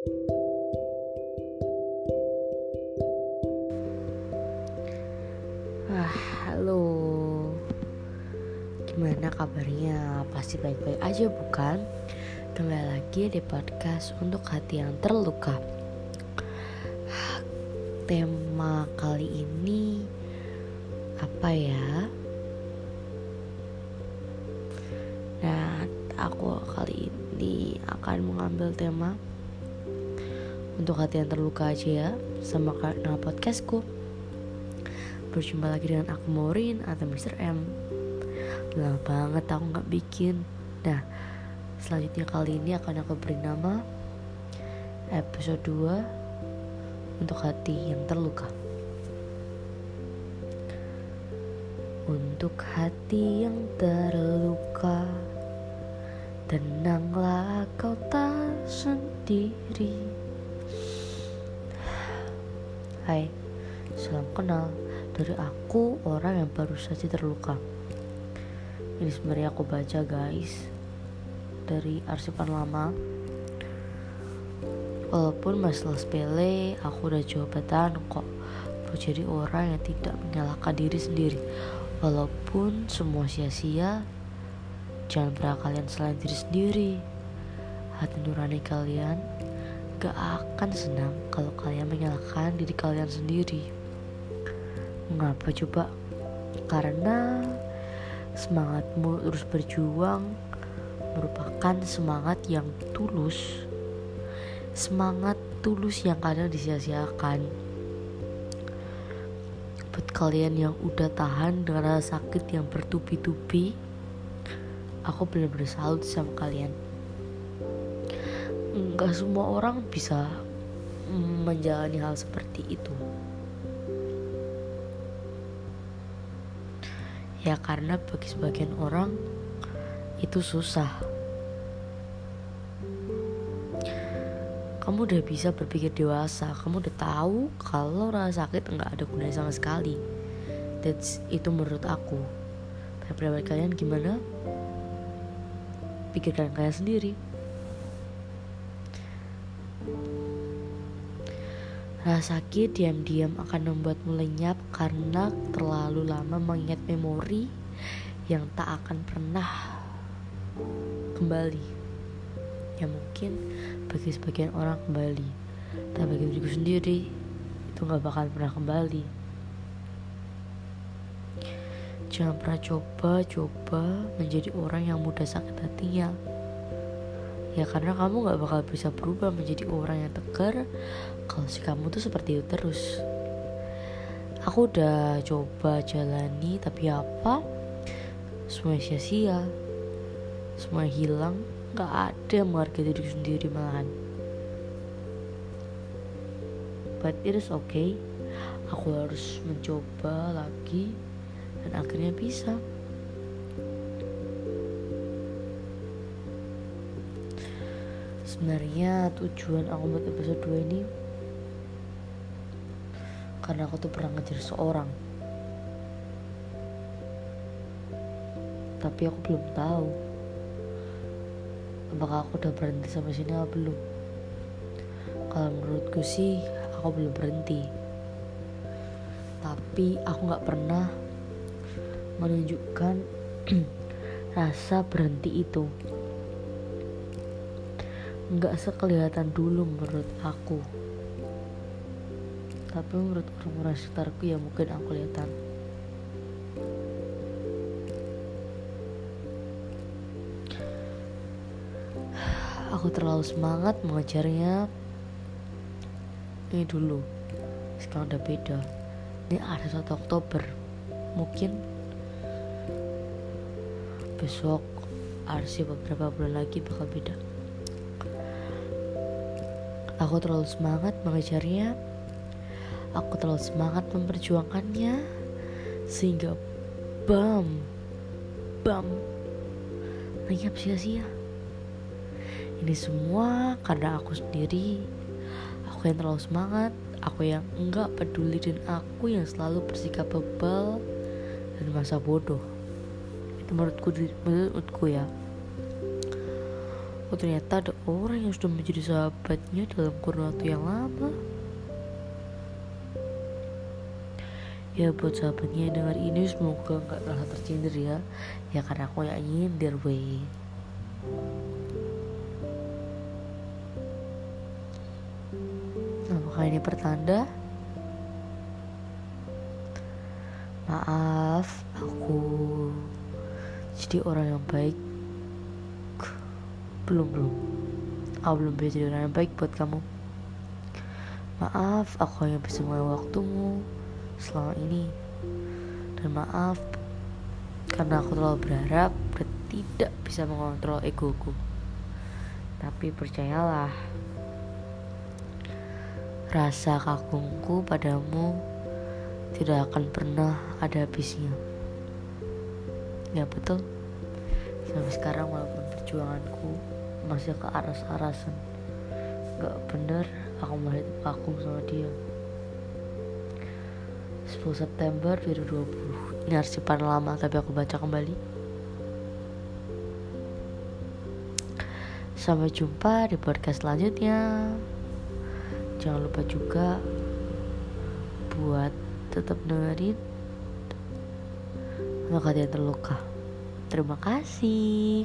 Ah, halo. Gimana kabarnya? Pasti baik-baik aja bukan? Kembali lagi di podcast untuk hati yang terluka. Tema kali ini apa ya? Nah, aku kali ini akan mengambil tema untuk hati yang terluka aja ya sama nama podcastku. Berjumpa lagi dengan aku Maureen atau Mr. M. Lama banget aku gak bikin. Nah selanjutnya kali ini akan aku beri nama Episode 2 Untuk hati yang terluka. Untuk hati yang terluka Tenanglah kau tak sendiri Hai, salam kenal dari aku orang yang baru saja terluka. Ini sebenarnya aku baca guys dari arsipan lama. Walaupun masalah sepele, aku udah jawabatan kok buat jadi orang yang tidak menyalahkan diri sendiri. Walaupun semua sia-sia, jangan pernah kalian selain diri sendiri. Hati nurani kalian gak akan senang kalau kalian menyalahkan diri kalian sendiri. Mengapa coba? Karena semangatmu terus berjuang merupakan semangat yang tulus. Semangat tulus yang kadang disia-siakan. Buat kalian yang udah tahan dengan rasa sakit yang bertubi-tubi, aku benar-benar salut sama kalian nggak semua orang bisa menjalani hal seperti itu. Ya karena bagi sebagian orang itu susah. Kamu udah bisa berpikir dewasa kamu udah tahu kalau rasa sakit nggak ada gunanya sama sekali. That's itu menurut aku. Pendapat kalian gimana? Pikirkan kalian sendiri Rasa sakit diam-diam akan membuatmu lenyap karena terlalu lama mengingat memori yang tak akan pernah kembali. Ya mungkin bagi sebagian orang kembali, tapi bagi diriku sendiri itu gak bakal pernah kembali. Jangan pernah coba-coba menjadi orang yang mudah sakit hatinya ya karena kamu gak bakal bisa berubah menjadi orang yang tegar kalau si kamu tuh seperti itu terus. Aku udah coba jalani tapi apa? Semua sia-sia. Semua hilang gak ada yang menghargai diri sendiri malahan. But it is okay. Aku harus mencoba lagi dan akhirnya bisa sebenarnya tujuan aku buat episode 2 ini karena aku tuh pernah ngejar seorang. Tapi aku belum tahu apakah aku udah berhenti sampai sini atau belum. Kalau menurutku sih aku belum berhenti. Tapi aku nggak pernah menunjukkan rasa berhenti itu nggak sekelihatan dulu menurut aku. Tapi menurut orang-orang sekitarku ya mungkin aku kelihatan. Aku terlalu semangat mengejarnya. Ini dulu. Sekarang udah beda. Ini ada satu Oktober. Mungkin besok arsi beberapa bulan lagi bakal beda Aku terlalu semangat mengejarnya. Aku terlalu semangat memperjuangkannya sehingga bam bam lenyap sia-sia. Ini semua karena aku sendiri. Aku yang terlalu semangat, aku yang enggak peduli dan aku yang selalu bersikap bebal dan masa bodoh. Itu menurutku menurutku ya. Oh ternyata ada orang yang sudah menjadi sahabatnya dalam kurun waktu yang lama Ya buat sahabatnya yang dengar ini semoga gak terlalu tersindir ya Ya karena aku yang nyindir weh Apakah ini pertanda? Maaf, aku jadi orang yang baik. Belum belum. Aku belum bisa jadi orang yang baik buat kamu. Maaf, aku hanya bisa mengambil waktumu selama ini. Dan maaf, karena aku terlalu berharap dan tidak bisa mengontrol egoku. Tapi percayalah, rasa kagumku padamu tidak akan pernah ada habisnya. Ya betul. Sampai sekarang walaupun perjuanganku masih ke aras-arasan, gak bener aku masih aku sama dia. 10 September 2020 Ini arsipan lama tapi aku baca kembali. Sampai jumpa di podcast selanjutnya. Jangan lupa juga Buat tetap dengerin untuk kalian terluka. Terima kasih